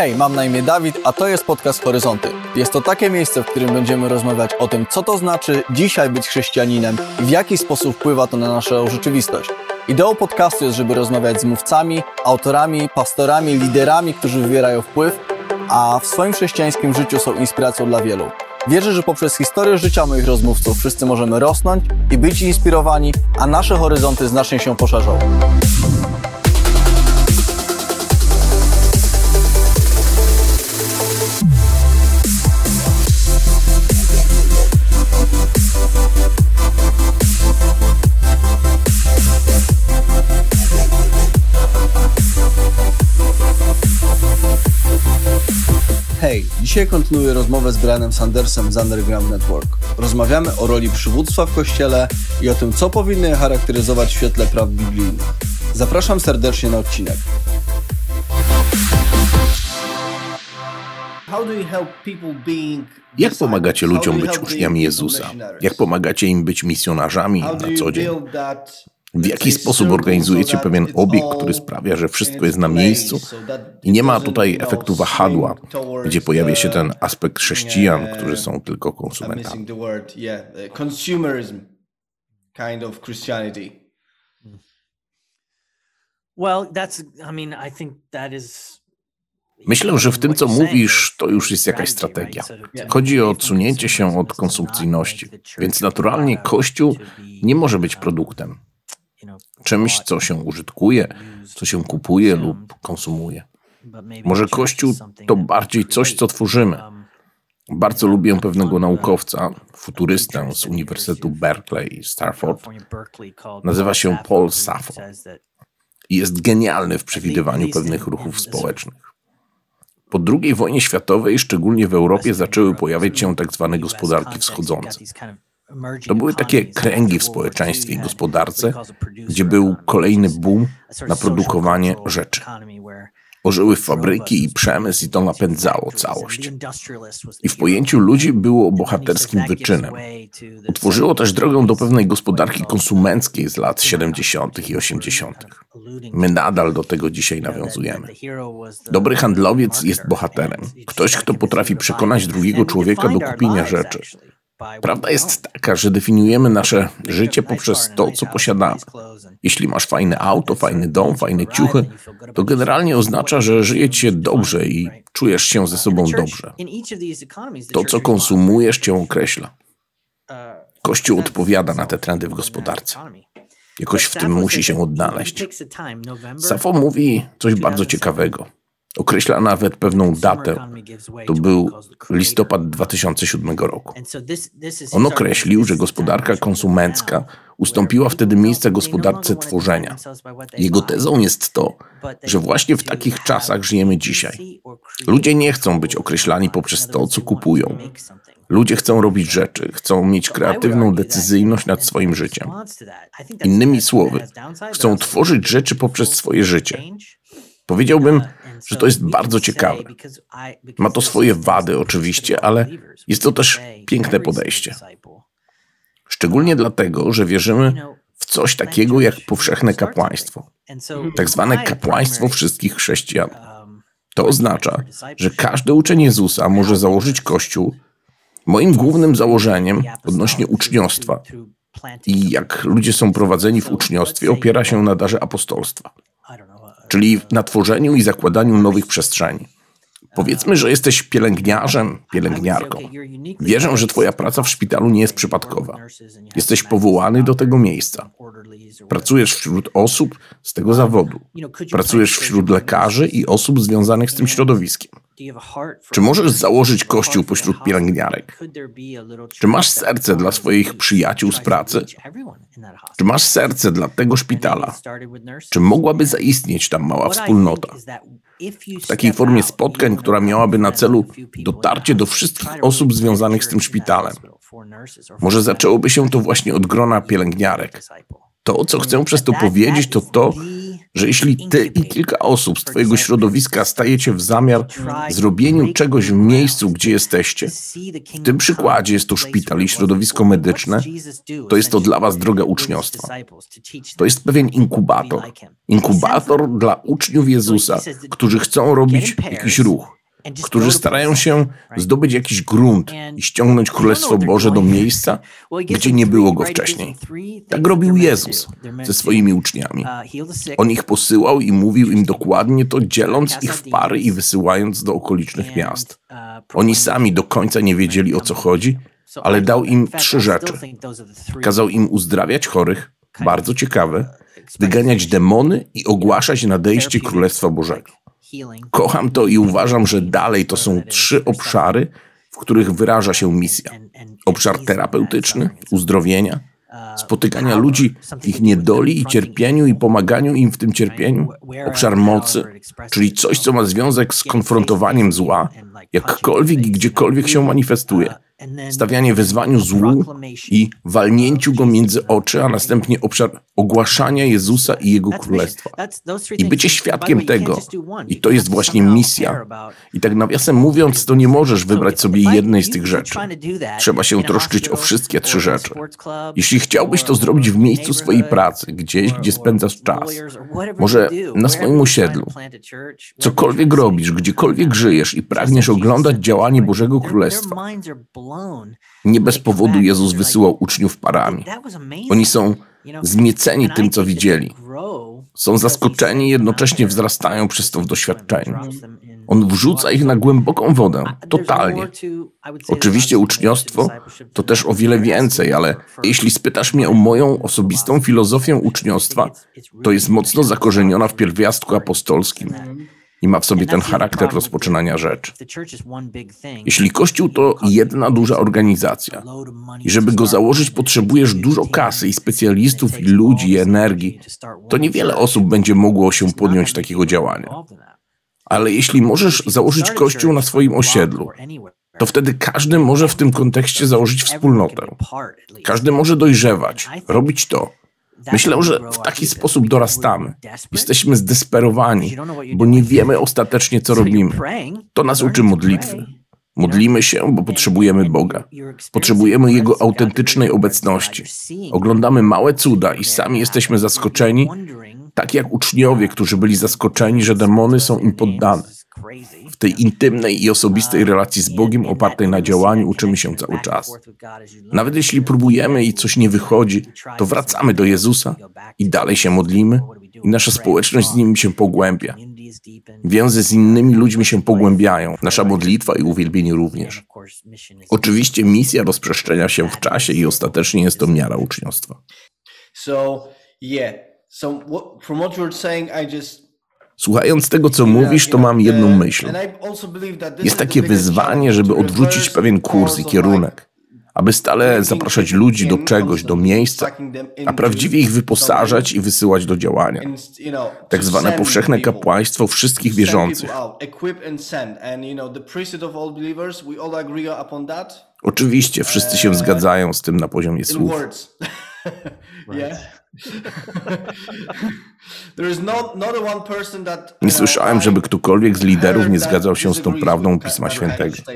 Hej, mam na imię Dawid, a to jest podcast Horyzonty. Jest to takie miejsce, w którym będziemy rozmawiać o tym, co to znaczy dzisiaj być chrześcijaninem i w jaki sposób wpływa to na naszą rzeczywistość. Ideą podcastu jest, żeby rozmawiać z mówcami, autorami, pastorami, liderami, którzy wywierają wpływ, a w swoim chrześcijańskim życiu są inspiracją dla wielu. Wierzę, że poprzez historię życia moich rozmówców wszyscy możemy rosnąć i być inspirowani, a nasze horyzonty znacznie się poszerzą. Dzisiaj kontynuuję rozmowę z Brianem Sandersem z Underground Network. Rozmawiamy o roli przywództwa w Kościele i o tym, co powinny je charakteryzować w świetle praw biblijnych. Zapraszam serdecznie na odcinek. Jak pomagacie ludziom być uczniami Jezusa? Jak pomagacie im być misjonarzami na co dzień? W jaki sposób organizujecie pewien obieg, który sprawia, że wszystko jest na miejscu i nie ma tutaj efektu wahadła, gdzie pojawia się ten aspekt chrześcijan, którzy są tylko konsumentami? kind of Christianity. Well, that's, I mean, I think that is Myślę, że w tym, co mówisz, to już jest jakaś strategia. Chodzi o odsunięcie się od konsumpcyjności, więc naturalnie Kościół nie może być produktem. Czymś, co się użytkuje, co się kupuje lub konsumuje. Może Kościół to bardziej coś, co tworzymy. Bardzo lubię pewnego naukowca, futurystę z Uniwersytetu Berkeley, Starford. Nazywa się Paul Safo i jest genialny w przewidywaniu pewnych ruchów społecznych. Po II wojnie światowej, szczególnie w Europie, zaczęły pojawiać się tak zwane gospodarki wschodzące. To były takie kręgi w społeczeństwie i gospodarce, gdzie był kolejny boom na produkowanie rzeczy. Ożyły fabryki i przemysł i to napędzało całość. I w pojęciu ludzi było bohaterskim wyczynem. Utworzyło też drogę do pewnej gospodarki konsumenckiej z lat 70. i 80. My nadal do tego dzisiaj nawiązujemy. Dobry handlowiec jest bohaterem. Ktoś, kto potrafi przekonać drugiego człowieka do kupienia rzeczy. Prawda jest taka, że definiujemy nasze życie poprzez to, co posiadamy. Jeśli masz fajne auto, fajny dom, fajne ciuchy, to generalnie oznacza, że żyje ci się dobrze i czujesz się ze sobą dobrze. To, co konsumujesz, cię określa. Kościół odpowiada na te trendy w gospodarce. Jakoś w tym musi się odnaleźć. Safo mówi coś bardzo ciekawego. Określa nawet pewną datę. To był listopad 2007 roku. On określił, że gospodarka konsumencka ustąpiła wtedy miejsca gospodarce tworzenia. Jego tezą jest to, że właśnie w takich czasach żyjemy dzisiaj. Ludzie nie chcą być określani poprzez to, co kupują. Ludzie chcą robić rzeczy, chcą mieć kreatywną decyzyjność nad swoim życiem. Innymi słowy, chcą tworzyć rzeczy poprzez swoje życie. Powiedziałbym, że to jest bardzo ciekawe. Ma to swoje wady, oczywiście, ale jest to też piękne podejście. Szczególnie dlatego, że wierzymy w coś takiego jak powszechne kapłaństwo, tak zwane kapłaństwo wszystkich chrześcijan. To oznacza, że każdy uczeń Jezusa może założyć kościół. Moim głównym założeniem odnośnie uczniostwa i jak ludzie są prowadzeni w uczniostwie opiera się na darze apostolstwa czyli na tworzeniu i zakładaniu nowych przestrzeni. Powiedzmy, że jesteś pielęgniarzem, pielęgniarką. Wierzę, że Twoja praca w szpitalu nie jest przypadkowa. Jesteś powołany do tego miejsca. Pracujesz wśród osób z tego zawodu. Pracujesz wśród lekarzy i osób związanych z tym środowiskiem. Czy możesz założyć kościół pośród pielęgniarek? Czy masz serce dla swoich przyjaciół z pracy? Czy masz serce dla tego szpitala? Czy mogłaby zaistnieć tam mała wspólnota? W takiej formie spotkań, która miałaby na celu dotarcie do wszystkich osób związanych z tym szpitalem. Może zaczęłoby się to właśnie od grona pielęgniarek. To, co chcę przez to powiedzieć, to to, że jeśli ty i kilka osób z twojego środowiska stajecie w zamiar zrobieniu czegoś w miejscu, gdzie jesteście, w tym przykładzie jest to szpital i środowisko medyczne, to jest to dla was droga uczniostwa. To jest pewien inkubator. Inkubator dla uczniów Jezusa, którzy chcą robić jakiś ruch, którzy starają się zdobyć jakiś grunt i ściągnąć Królestwo Boże do miejsca, gdzie nie było go wcześniej. Tak robił Jezus ze swoimi uczniami. On ich posyłał i mówił im dokładnie to, dzieląc ich w pary i wysyłając do okolicznych miast. Oni sami do końca nie wiedzieli o co chodzi, ale dał im trzy rzeczy. Kazał im uzdrawiać chorych, bardzo ciekawe, wyganiać demony i ogłaszać nadejście Królestwa Bożego. Kocham to i uważam, że dalej to są trzy obszary, w których wyraża się misja. Obszar terapeutyczny, uzdrowienia, spotykania ludzi w ich niedoli i cierpieniu i pomaganiu im w tym cierpieniu. Obszar mocy, czyli coś, co ma związek z konfrontowaniem zła, jakkolwiek i gdziekolwiek się manifestuje. Stawianie wyzwaniu złu i walnięciu go między oczy, a następnie obszar ogłaszania Jezusa i Jego Królestwa. I bycie świadkiem tego. I to jest właśnie misja. I tak nawiasem mówiąc, to nie możesz wybrać sobie jednej z tych rzeczy. Trzeba się troszczyć o wszystkie trzy rzeczy. Jeśli chciałbyś to zrobić w miejscu swojej pracy, gdzieś, gdzie spędzasz czas, może na swoim osiedlu, cokolwiek robisz, gdziekolwiek żyjesz i pragniesz oglądać działanie Bożego Królestwa, nie bez powodu Jezus wysyłał uczniów parami. Oni są zmieceni tym, co widzieli. Są zaskoczeni i jednocześnie wzrastają przez to w doświadczeniu. On wrzuca ich na głęboką wodę, totalnie. Oczywiście uczniostwo to też o wiele więcej, ale jeśli spytasz mnie o moją osobistą filozofię uczniostwa, to jest mocno zakorzeniona w pierwiastku apostolskim i ma w sobie ten charakter rozpoczynania rzeczy. Jeśli Kościół to jedna duża organizacja. i żeby go założyć potrzebujesz dużo kasy i specjalistów i ludzi i energii, to niewiele osób będzie mogło się podjąć takiego działania. Ale jeśli możesz założyć Kościół na swoim osiedlu, to wtedy każdy może w tym kontekście założyć wspólnotę. Każdy może dojrzewać, robić to. Myślę, że w taki sposób dorastamy. Jesteśmy zdesperowani, bo nie wiemy ostatecznie, co robimy. To nas uczy modlitwy. Modlimy się, bo potrzebujemy Boga. Potrzebujemy Jego autentycznej obecności. Oglądamy małe cuda i sami jesteśmy zaskoczeni, tak jak uczniowie, którzy byli zaskoczeni, że demony są im poddane. Tej intymnej i osobistej relacji z Bogiem opartej na działaniu uczymy się cały czas. Nawet jeśli próbujemy i coś nie wychodzi, to wracamy do Jezusa i dalej się modlimy i nasza społeczność z Nim się pogłębia. Więzy z innymi ludźmi się pogłębiają, nasza modlitwa i uwielbienie również. Oczywiście misja rozprzestrzenia się w czasie i ostatecznie jest to miara uczniostwa. So, yeah. So, what, from what you're saying, I just Słuchając tego, co mówisz, to mam jedną myśl. Jest takie wyzwanie, żeby odwrócić pewien kurs i kierunek, aby stale zapraszać ludzi do czegoś, do miejsca, a prawdziwie ich wyposażać i wysyłać do działania. Tak zwane powszechne kapłaństwo wszystkich wierzących. Oczywiście, wszyscy się zgadzają z tym na poziomie słów. Nie słyszałem, żeby ktokolwiek z liderów nie zgadzał się z tą prawdą Pisma Świętego.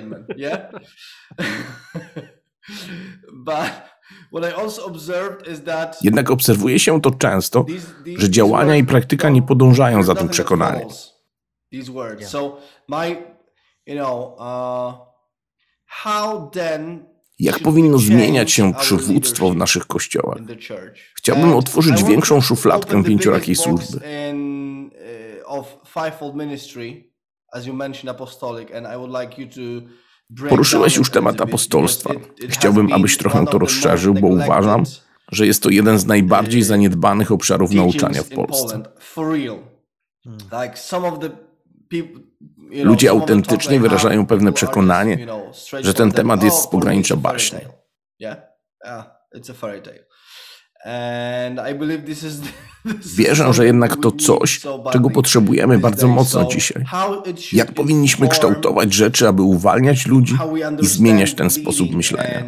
Jednak obserwuje się to często, że działania i praktyka nie podążają za tym przekonaniem. How then jak powinno zmieniać się przywództwo w naszych kościołach? Chciałbym otworzyć większą szufladkę pięciorakiej służby. Poruszyłeś już temat apostolstwa. Chciałbym, abyś trochę to rozszerzył, bo uważam, że jest to jeden z najbardziej zaniedbanych obszarów nauczania w Polsce. Ludzie autentycznie wyrażają pewne przekonanie, że ten temat jest z pogranicza baśni. Wierzę, że jednak to coś, czego potrzebujemy bardzo mocno dzisiaj. Jak powinniśmy kształtować rzeczy, aby uwalniać ludzi i zmieniać ten sposób myślenia?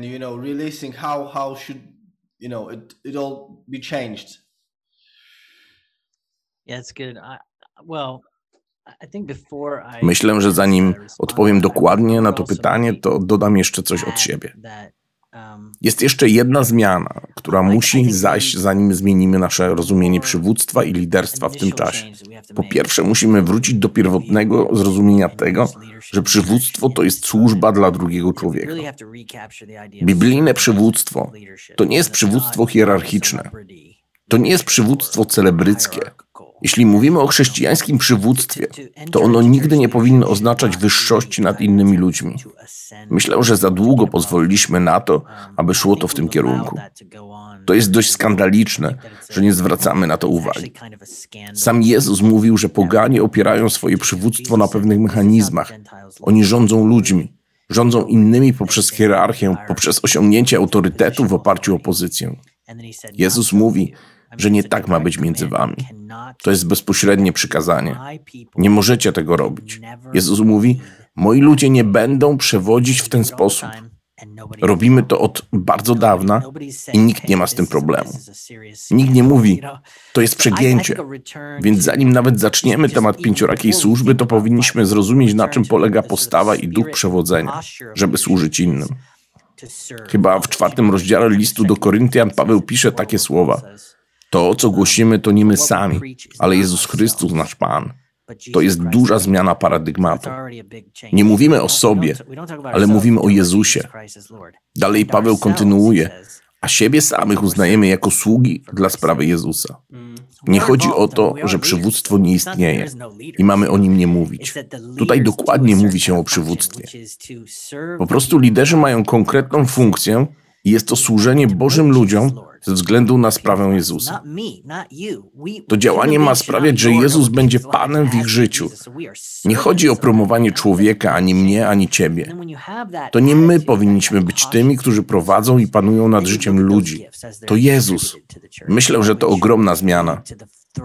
Yeah, it's good. I, well, Myślę, że zanim odpowiem dokładnie na to pytanie, to dodam jeszcze coś od siebie. um, Jest jeszcze jedna zmiana, która musi zajść, zanim zmienimy nasze rozumienie przywództwa i liderstwa w tym czasie. Po pierwsze, musimy wrócić do pierwotnego zrozumienia tego, że przywództwo to jest służba dla drugiego człowieka. Biblijne przywództwo to nie jest przywództwo hierarchiczne. To nie jest przywództwo celebryckie. Jeśli mówimy o chrześcijańskim przywództwie, to ono nigdy nie powinno oznaczać wyższości nad innymi ludźmi. Myślę, że za długo pozwoliliśmy na to, aby szło to w tym kierunku. To jest dość skandaliczne, że nie zwracamy na to uwagi. Sam Jezus mówił, że poganie opierają swoje przywództwo na pewnych mechanizmach. Oni rządzą ludźmi, rządzą innymi poprzez hierarchię, poprzez osiągnięcie autorytetu w oparciu o pozycję. Jezus mówi, że nie tak ma być między wami. To jest bezpośrednie przykazanie. Nie możecie tego robić. Jezus mówi: Moi ludzie nie będą przewodzić w ten sposób. Robimy to od bardzo dawna i nikt nie ma z tym problemu. Nikt nie mówi, to jest przegięcie. Więc zanim nawet zaczniemy temat pięciorakiej służby, to powinniśmy zrozumieć, na czym polega postawa i duch przewodzenia, żeby służyć innym. Chyba w czwartym rozdziale listu do Koryntian Paweł pisze takie słowa. To, co głosimy, to nie my sami, ale Jezus Chrystus, nasz Pan. To jest duża zmiana paradygmatu. Nie mówimy o sobie, ale mówimy o Jezusie. Dalej Paweł kontynuuje, a siebie samych uznajemy jako sługi dla sprawy Jezusa. Nie chodzi o to, że przywództwo nie istnieje i mamy o nim nie mówić. Tutaj dokładnie mówi się o przywództwie. Po prostu liderzy mają konkretną funkcję i jest to służenie Bożym ludziom ze względu na sprawę Jezusa. To działanie ma sprawiać, że Jezus będzie Panem w ich życiu. Nie chodzi o promowanie człowieka, ani mnie, ani ciebie. To nie my powinniśmy być tymi, którzy prowadzą i panują nad życiem ludzi. To Jezus. Myślę, że to ogromna zmiana.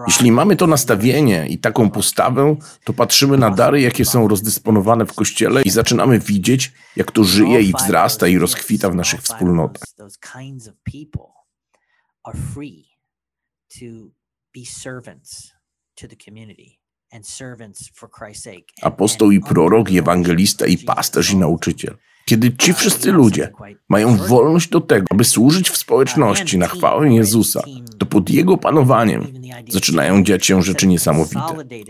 Jeśli mamy to nastawienie i taką postawę, to patrzymy na dary, jakie są rozdysponowane w Kościele i zaczynamy widzieć, jak to żyje i wzrasta i rozkwita w naszych wspólnotach. Are free to be servants to the community and servants for Christ's sake. And- Apostoł i prorok, i ewangelista, i pasterz, i nauczyciel. Kiedy ci wszyscy ludzie mają wolność do tego, aby służyć w społeczności na chwałę Jezusa, to pod Jego panowaniem zaczynają dziać się rzeczy niesamowite.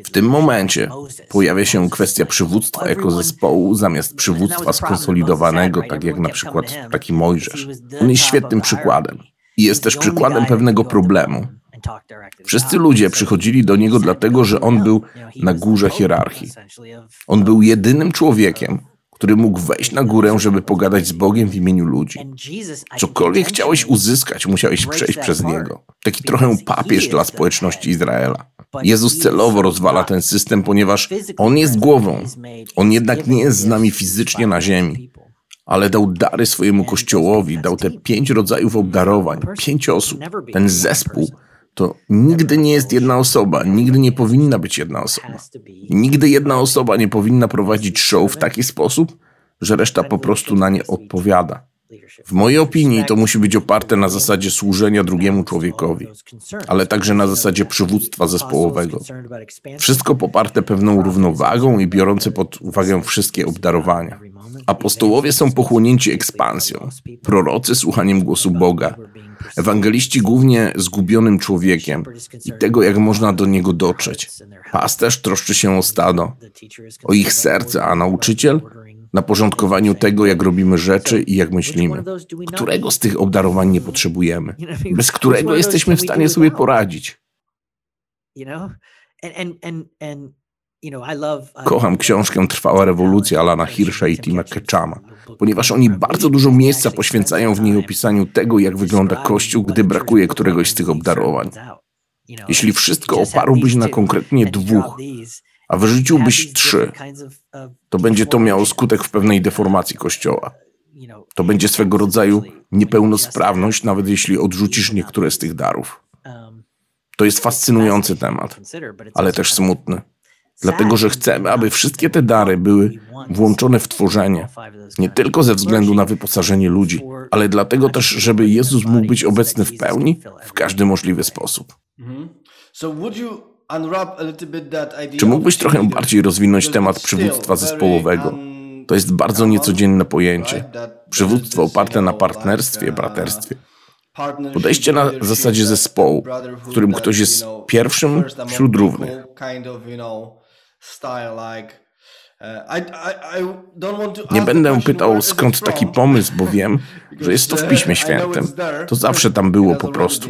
W tym momencie pojawia się kwestia przywództwa jako zespołu zamiast przywództwa skonsolidowanego, tak jak na przykład taki Mojżesz. On jest świetnym przykładem. I jest też przykładem pewnego problemu. Wszyscy ludzie przychodzili do niego dlatego, że on był na górze hierarchii. On był jedynym człowiekiem, który mógł wejść na górę, żeby pogadać z Bogiem w imieniu ludzi. Cokolwiek chciałeś uzyskać, musiałeś przejść przez niego. Taki trochę papież dla społeczności Izraela. Jezus celowo rozwala ten system, ponieważ on jest głową. On jednak nie jest z nami fizycznie na ziemi, ale dał dary swojemu kościołowi, dał te pięć rodzajów obdarowań, pięć osób. Ten zespół to nigdy nie jest jedna osoba, nigdy nie powinna być jedna osoba. Nigdy jedna osoba nie powinna prowadzić show w taki sposób, że reszta po prostu na nie odpowiada. W mojej opinii to musi być oparte na zasadzie służenia drugiemu człowiekowi, ale także na zasadzie przywództwa zespołowego. Wszystko poparte pewną równowagą i biorące pod uwagę wszystkie obdarowania. Apostołowie są pochłonięci ekspansją, prorocy słuchaniem głosu Boga, ewangeliści głównie zgubionym człowiekiem i tego, jak można do niego dotrzeć. Pasterz troszczy się o stado, o ich serce, a nauczyciel na porządkowaniu tego, jak robimy rzeczy i jak myślimy. Którego z tych obdarowań nie potrzebujemy? Bez którego jesteśmy w stanie sobie poradzić? Kocham książkę Trwała rewolucja Alana Hirscha i Tima Ketchama, ponieważ oni bardzo dużo miejsca poświęcają w niej opisaniu tego, jak wygląda Kościół, gdy brakuje któregoś z tych obdarowań. Jeśli wszystko oparłbyś na konkretnie dwóch, a wyrzuciłbyś trzy, to będzie to miało skutek w pewnej deformacji Kościoła. To będzie swego rodzaju niepełnosprawność, nawet jeśli odrzucisz niektóre z tych darów. To jest fascynujący temat, ale też smutny. Dlatego, że chcemy, aby wszystkie te dary były włączone w tworzenie. Nie tylko ze względu na wyposażenie ludzi, ale dlatego też, żeby Jezus mógł być obecny w pełni w każdy możliwy sposób. So would you Czy mógłbyś trochę bardziej rozwinąć temat przywództwa zespołowego? un- To jest bardzo niecodzienne pojęcie. Przywództwo oparte na partnerstwie, uh, braterstwie. Podejście na zasadzie zespołu, w którym ktoś jest pierwszym wśród równych. Nie ask the będę pytał skąd taki pomysł, bo wiem, że jest to w Piśmie Świętym. To zawsze tam było po prostu.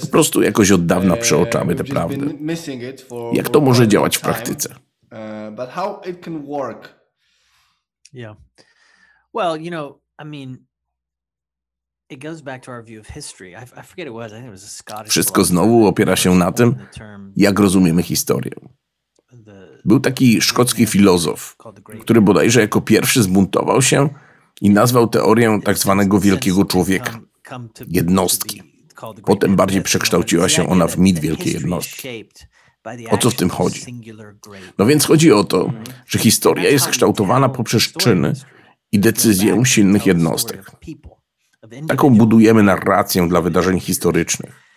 Po prostu jakoś od dawna uh, przeoczamy tę prawdę. Jak to może działać w praktyce? Yeah. Well, you know, I mean, Scottish. Wszystko znowu opiera się na tym, Jak rozumiemy historię? Był taki szkocki filozof, który bodajże jako pierwszy zbuntował się i nazwał teorię tak zwanego wielkiego człowieka. jednostki. Potem bardziej przekształciła się ona w mit wielkiej jednostki. O co w tym chodzi? No więc chodzi o to, że historia jest kształtowana poprzez czyny i decyzję silnych jednostek. Taką budujemy narrację dla wydarzeń historycznych.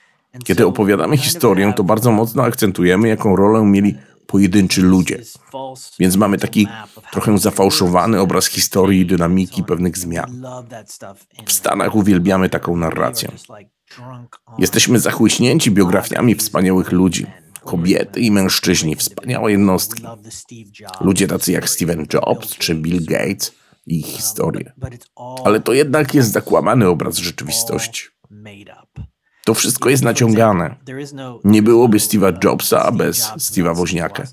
Kiedy opowiadamy historię, to bardzo mocno akcentujemy, jaką rolę mieli pojedynczy ludzie. Więc mamy taki trochę zafałszowany obraz historii i dynamiki pewnych zmian. W Stanach uwielbiamy taką narrację. Jesteśmy zachłyśnięci biografiami wspaniałych ludzi. Kobiety i mężczyźni, wspaniałe jednostki. Ludzie tacy jak Steven Jobs czy Bill Gates i ich historie. Ale to jednak jest zakłamany obraz rzeczywistości. To wszystko jest naciągane. Nie byłoby Steve'a Jobsa bez Steve'a Woźniaka.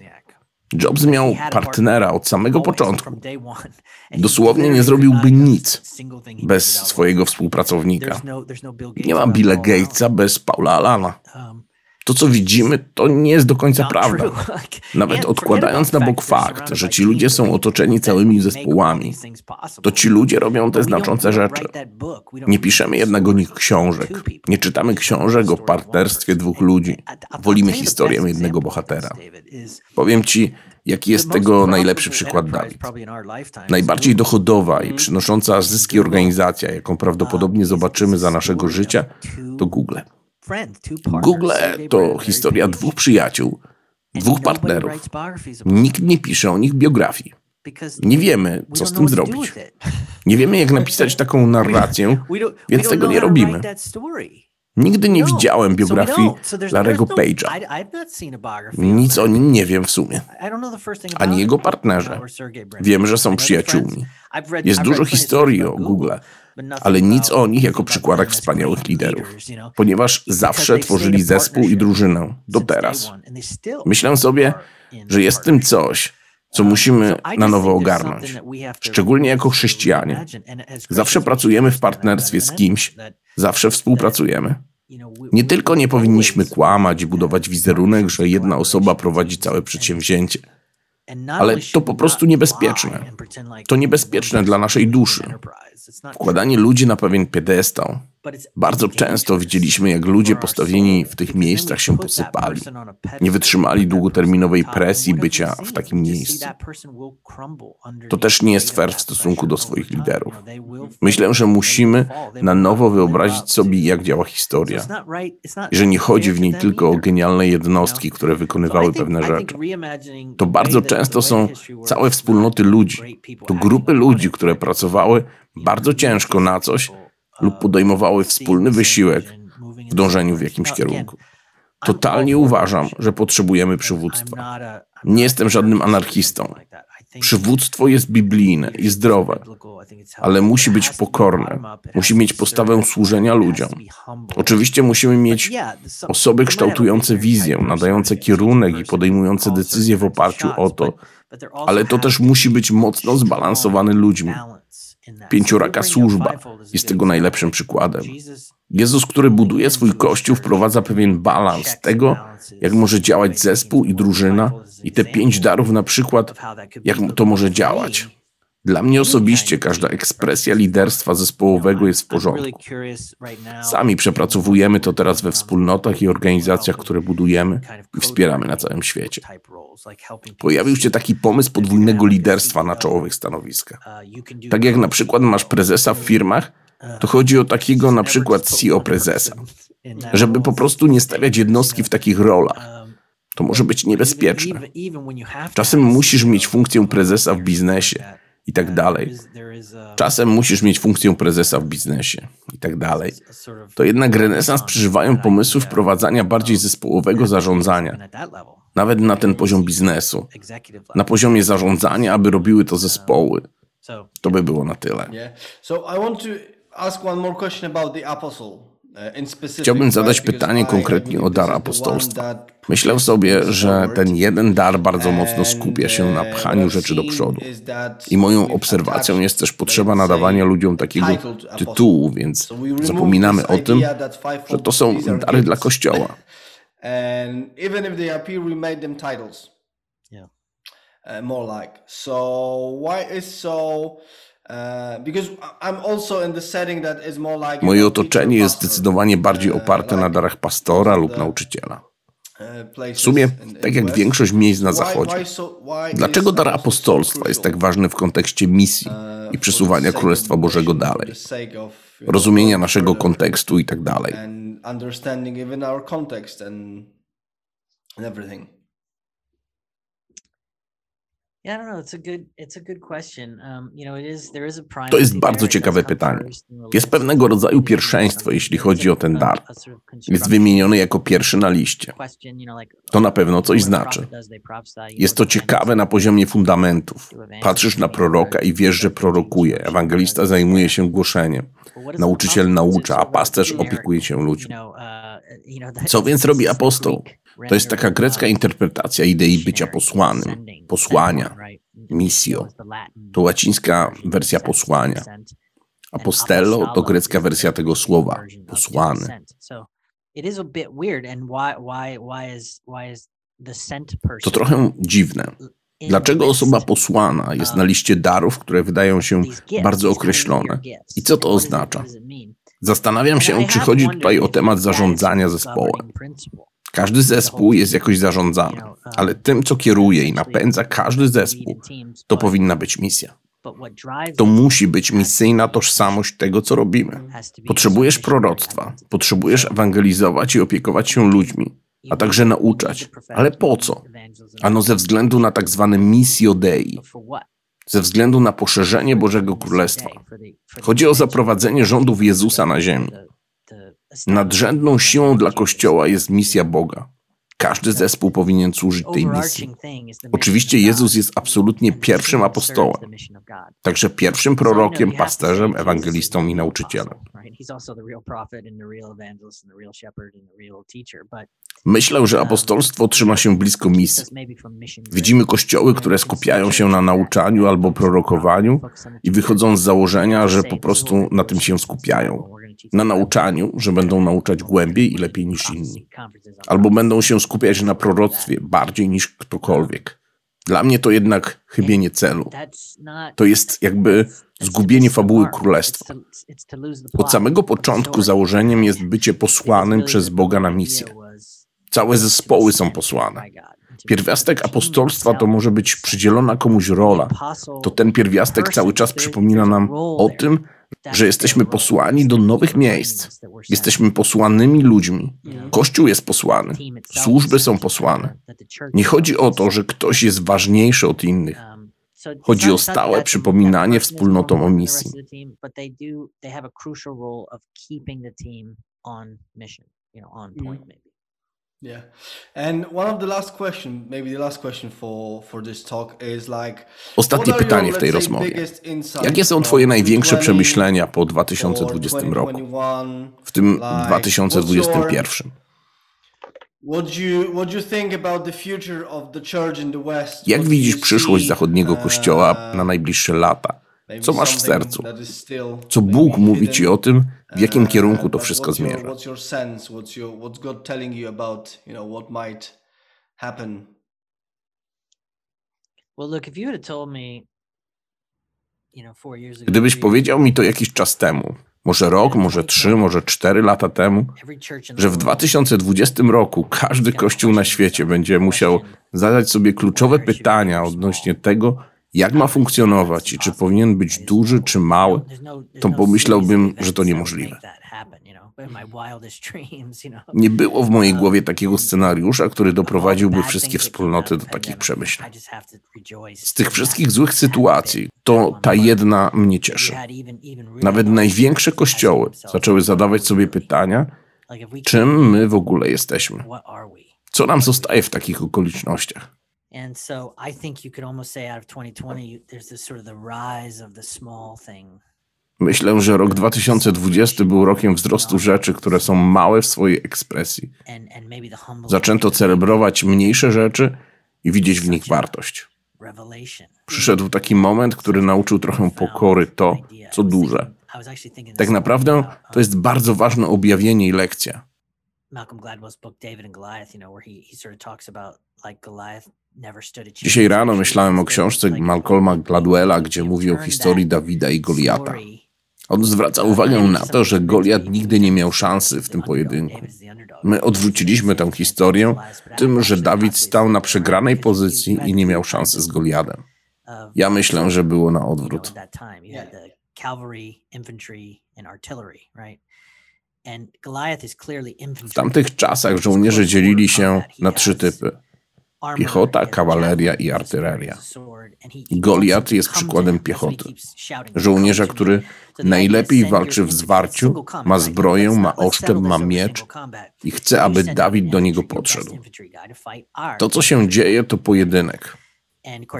Jobs miał partnera od samego początku. Dosłownie nie zrobiłby nic bez swojego współpracownika. Nie ma Billa Gatesa bez Paula Alana. To, co widzimy, to nie jest do końca prawda. Nawet odkładając na bok fakt, że ci ludzie są otoczeni całymi zespołami, to ci ludzie robią te znaczące rzeczy. Nie piszemy jednak o nich książek. Nie czytamy książek o partnerstwie dwóch ludzi. Wolimy historię jednego bohatera. Powiem ci, jaki jest tego najlepszy przykład Dawid. Najbardziej dochodowa i przynosząca zyski organizacja, jaką prawdopodobnie zobaczymy za naszego życia, to Google. Google to historia dwóch przyjaciół, dwóch partnerów. Nikt nie pisze o nich biografii. Nie wiemy, co z tym zrobić. Nie wiemy, jak napisać taką narrację, więc tego nie robimy. Nigdy nie widziałem biografii Larego Page'a. Nic o nim nie wiem w sumie. Ani jego partnerze. Wiem, że są przyjaciółmi. Jest dużo historii o Google, ale nic o nich jako przykładach wspaniałych liderów, ponieważ zawsze tworzyli zespół i drużynę, do teraz. Myślę sobie, że jest w tym coś, co musimy na nowo ogarnąć, szczególnie jako chrześcijanie. Zawsze pracujemy w partnerstwie z kimś, zawsze współpracujemy. Nie tylko nie powinniśmy kłamać i budować wizerunek, że jedna osoba prowadzi całe przedsięwzięcie, ale to po prostu niebezpieczne. To niebezpieczne dla naszej duszy. Wkładanie ludzi na pewien piedestał. Bardzo często widzieliśmy, jak ludzie postawieni w tych miejscach się posypali. Nie wytrzymali długoterminowej presji bycia w takim miejscu. To też nie jest fair w stosunku do swoich liderów. Myślę, że musimy na nowo wyobrazić sobie, jak działa historia. I że nie chodzi w niej tylko o genialne jednostki, które wykonywały pewne rzeczy. To bardzo często są całe wspólnoty ludzi. To grupy ludzi, które pracowały bardzo ciężko na coś lub podejmowały wspólny wysiłek w dążeniu w jakimś kierunku. Totalnie uważam, że potrzebujemy przywództwa. Nie jestem żadnym anarchistą. Przywództwo jest biblijne i zdrowe, ale musi być pokorne. Musi mieć postawę służenia ludziom. Oczywiście musimy mieć osoby kształtujące wizję, nadające kierunek i podejmujące decyzje w oparciu o to, ale to też musi być mocno zbalansowany ludźmi. Pięcioraka służba jest tego najlepszym przykładem. Jezus, który buduje swój kościół, wprowadza pewien balans tego, jak może działać zespół i drużyna, i te pięć darów na przykład, jak to może działać. Dla mnie osobiście każda ekspresja liderstwa zespołowego jest w porządku. Sami przepracowujemy to teraz we wspólnotach i organizacjach, które budujemy i wspieramy na całym świecie. Pojawił się taki pomysł podwójnego liderstwa na czołowych stanowiskach. Tak jak na przykład masz prezesa w firmach, to chodzi o takiego na przykład CEO prezesa, żeby po prostu nie stawiać jednostki w takich rolach. To może być niebezpieczne. Czasem musisz mieć funkcję prezesa w biznesie i tak dalej. a- Czasem musisz mieć funkcję prezesa w biznesie i tak dalej. To jednak renesans przeżywają pomysły wprowadzania bardziej of zespołowego zarządzania, nawet na ten poziom biznesu, na poziomie zarządzania, aby robiły to zespoły. So To by było na tyle. Yeah. So I want to ask one more question about the apostle. Uh, specific, Chciałbym zadać pytanie konkretnie o dar apostolstwa. Myślę sobie, że ten jeden dar bardzo mocno skupia się na uh, pchaniu I've rzeczy do przodu. I moją obserwacją jest też potrzeba nadawania ludziom takiego tytułu, więc zapominamy o tym, że to są dary dla. Kościoła. Uh, more like. So why is so? Moje otoczenie jest zdecydowanie bardziej uh, oparte na darach pastora lub nauczyciela. uh, W sumie, tak jak większość miejsc na zachodzie. Dlaczego dar apostolstwa jest tak ważny w kontekście misji Uh, i przesuwania Królestwa Bożego dalej, rozumienia naszego kontekstu i tak dalej? Yeah, I don't know. It's a good. It's a good question. Um, you know, it is. There is a To jest bardzo ciekawe pytanie. Jest pewnego rodzaju pierwszeństwo, jeśli chodzi o ten dar. Jest wymieniony jako pierwszy na liście. To na pewno coś znaczy. Jest to ciekawe na poziomie fundamentów. Patrzysz na proroka i wiesz, że prorokuje. Ewangelista zajmuje się głoszeniem. Nauczyciel naucza, a pasterz opiekuje się ludźmi. Co więc robi apostoł? To jest taka grecka interpretacja idei bycia posłanym, posłania, misjo. To łacińska wersja posłania. Apostello to grecka wersja tego słowa, posłany. To trochę dziwne. Dlaczego osoba posłana jest na liście darów, które wydają się bardzo określone? I co to oznacza? Zastanawiam się, czy chodzi tutaj o temat zarządzania zespołem. Każdy zespół jest jakoś zarządzany, ale tym, co kieruje i napędza każdy zespół, to powinna być misja. To musi być misyjna tożsamość tego, co robimy. Potrzebujesz proroctwa, potrzebujesz ewangelizować i opiekować się ludźmi, a także nauczać. Ale po co? Ano ze względu na tak zwane dei, ze względu na poszerzenie Bożego Królestwa. Chodzi o zaprowadzenie rządów Jezusa na ziemi. Nadrzędną siłą dla Kościoła jest misja Boga. Każdy zespół powinien służyć tej misji. Oczywiście Jezus jest absolutnie pierwszym apostołem, także pierwszym prorokiem, pasterzem, ewangelistą i nauczycielem. Myślę, że apostolstwo trzyma się blisko misji. Widzimy kościoły, które skupiają się na nauczaniu albo prorokowaniu i wychodzą z założenia, że po prostu na tym się skupiają. Na nauczaniu, że będą nauczać głębiej i lepiej niż inni. Albo będą się skupiać na proroctwie bardziej niż ktokolwiek. Dla mnie to jednak chybienie celu. To jest jakby zgubienie fabuły królestwa. Od samego początku założeniem jest bycie posłanym przez Boga na misję. Całe zespoły są posłane. Pierwiastek apostolstwa to może być przydzielona komuś rola. To ten pierwiastek cały czas przypomina nam o tym, że jesteśmy posłani do nowych miejsc. Jesteśmy posłanymi ludźmi. Kościół jest posłany. Służby są posłane. Nie chodzi o to, że ktoś jest ważniejszy od innych. Chodzi o stałe przypominanie wspólnotom o misji. Yeah, and one of the last question, maybe the last question for for this talk is like. Ostatnie pytanie w tej rozmowie. Jakie są Twoje największe 2020 przemyślenia po or 2020 roku, 2021? w tym Like, what's 2021? What you what you think about the future of the church in the West? Jak widzisz przyszłość zachodniego uh, kościoła na najbliższe lata? Co masz w sercu? Co Bóg mówi Ci o tym, w jakim Uh, kierunku to wszystko zmierza? Gdybyś powiedział mi to jakiś czas temu, może rok, może trzy, może cztery lata temu, że w world 2020 roku każdy kościół na świecie będzie musiał zadać sobie kluczowe pytania odnośnie tego, jak ma funkcjonować i czy powinien być duży czy mały, to pomyślałbym, że to niemożliwe. Nie było w mojej głowie takiego scenariusza, który doprowadziłby wszystkie wspólnoty do takich przemyśleń. Z tych wszystkich złych sytuacji, to ta jedna mnie cieszy. Nawet największe kościoły zaczęły "What zadawać sobie pytania, czym my w ogóle jesteśmy. Co nam zostaje w takich okolicznościach? And so I think you could almost say out of 2020, you- there's this sort of the rise of the small thing. Myślę, że rok 2020 był rokiem wzrostu rzeczy, które są małe w swojej ekspresji. Zaczęto celebrować mniejsze rzeczy i widzieć w nich wartość. Przyszedł taki moment, który nauczył trochę pokory to, co duże. Tak naprawdę to jest bardzo ważne objawienie i lekcja. Malcolm Gladwell's book David and Goliath, you know, where he, he sort of talks about like Goliath Dzisiaj rano myślałem o książce Malcolma Gladwella, gdzie mówi o historii Dawida i Goliata. On zwraca uwagę na to, że Goliat nigdy nie miał szansy w tym pojedynku. My odwróciliśmy tę historię tym, że Dawid stał na przegranej pozycji i nie miał szansy z Goliadem. Ja myślę, że było na odwrót. W tamtych czasach żołnierze dzielili się na trzy typy. Piechota, kawaleria i artyleria. Goliat jest przykładem piechoty. Żołnierza, który najlepiej walczy w zwarciu, ma zbroję, ma oszczep, ma miecz I chce, aby Dawid do niego podszedł. To, co się dzieje, to pojedynek.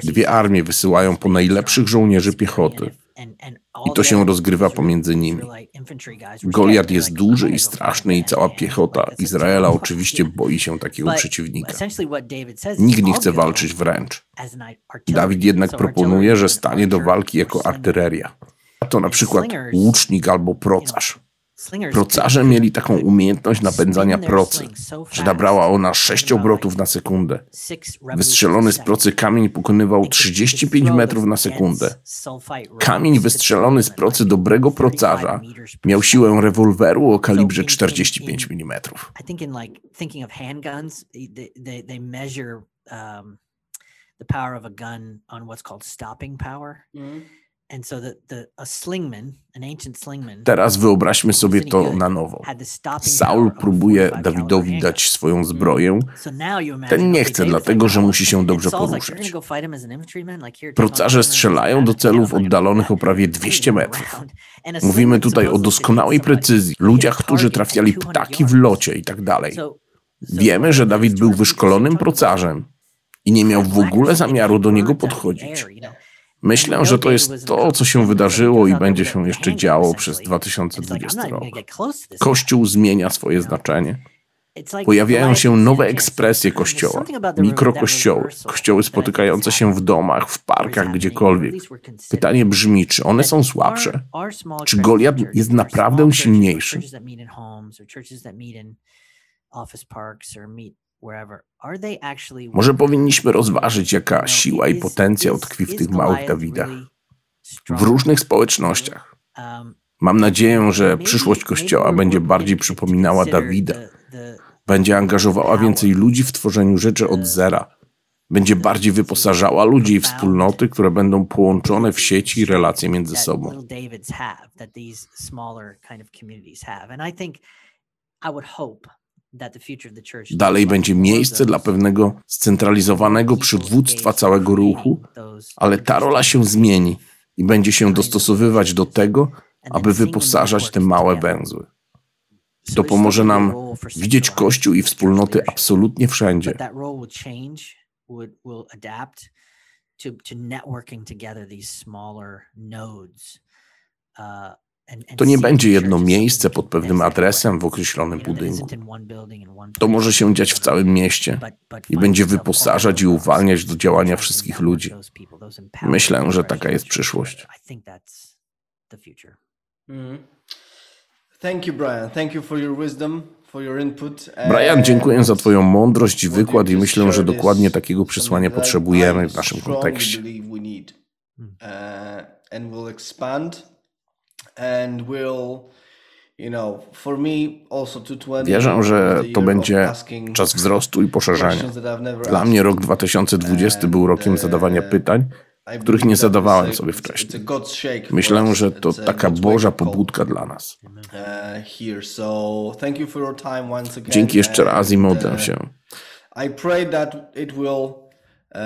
Dwie armie wysyłają po najlepszych żołnierzy piechoty. I to się rozgrywa pomiędzy nimi. Goliat jest duży i straszny i cała piechota Izraela oczywiście boi się takiego przeciwnika. Nikt nie chce walczyć wręcz. Dawid jednak proponuje, że stanie do walki jako artyleria. A to na przykład łucznik albo procarz. Procarze mieli taką umiejętność napędzania procy, że nabrała ona sześć obrotów na sekundę. Wystrzelony z procy kamień pokonywał 35 metrów na sekundę. Kamień wystrzelony z procy dobrego procarza miał siłę rewolweru o kalibrze 45 mm. I think in like thinking of handguns, they, they, they measure um, the power of a gun on what's called stopping power. Teraz wyobraźmy sobie to na nowo. Saul próbuje 45 Dawidowi dać swoją zbroję. You imagine, Ten nie chce, dlatego że "Oh," musi się dobrze Saul's like, "You're poruszać. Procarze strzelają do that?" celów oddalonych o prawie "Hey, 200 go metrów. around." And a Mówimy tutaj o doskonałej precyzji, ludziach, którzy trafiali at 200 ptaki w locie i tak dalej. Wiemy, że Dawid był wyszkolonym procarzem i nie miał w ogóle zamiaru do niego podchodzić. Myślę, że to jest to, co się wydarzyło i będzie się jeszcze działo przez 2020 rok. Kościół zmienia swoje znaczenie. Pojawiają się nowe ekspresje kościoła, mikrokościoły, kościoły spotykające się w domach, w parkach, gdziekolwiek. Pytanie brzmi, czy one są słabsze? Czy Goliat jest naprawdę silniejszy? Może powinniśmy rozważyć, jaka siła i potencjał tkwi w tych małych Dawidach. W różnych społecznościach. Mam nadzieję, że przyszłość Kościoła będzie bardziej przypominała Dawida. Będzie angażowała więcej ludzi w tworzeniu rzeczy od zera. Będzie bardziej wyposażała ludzi i wspólnoty, które będą połączone w sieci i relacje między sobą. Dalej będzie miejsce dla pewnego scentralizowanego przywództwa całego ruchu, ale ta rola się zmieni i będzie się dostosowywać do tego, aby wyposażać te małe węzły. To pomoże nam widzieć Kościół i wspólnoty absolutnie wszędzie. To nie będzie jedno miejsce pod pewnym adresem w określonym budynku. To może się dziać w całym mieście i będzie wyposażać i uwalniać do działania wszystkich ludzi. Myślę, że taka jest przyszłość. Thank you, Brian. Thank you for your wisdom, for your input. Brian, dziękuję za Twoją mądrość i wykład i myślę, że dokładnie takiego przesłania potrzebujemy w naszym kontekście. Hmm. Uh, and we'll expand and we'll you know, for me also 220 Wierzę, że to będzie czas wzrostu i never Dla mnie rok 2020 był rokiem zadawania pytań I których nie zadawałem sobie wcześniej. Myślę, że to taka Boża pobudka dla nas. uh. Dzięki jeszcze raz i modlę uh, się. I pray that it will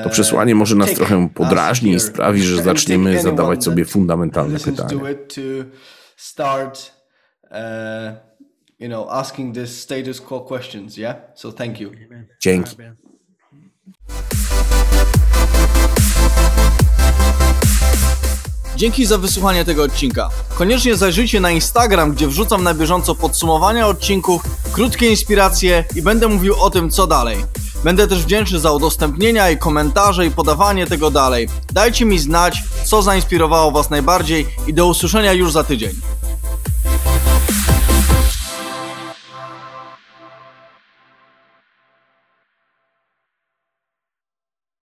To przesłanie może nas trochę podrażni i sprawi, że zaczniemy zadawać sobie fundamentalne pytania. uh, you know asking this status quo questions yeah so thank you Dzięki. Dzięki za wysłuchanie tego odcinka. Koniecznie zajrzyjcie na Instagram, gdzie wrzucam na bieżąco podsumowania odcinków, krótkie inspiracje i będę mówił o tym, co dalej. Będę też wdzięczny za udostępnienia i komentarze i podawanie tego dalej. Dajcie mi znać, co zainspirowało Was najbardziej i do usłyszenia już za tydzień.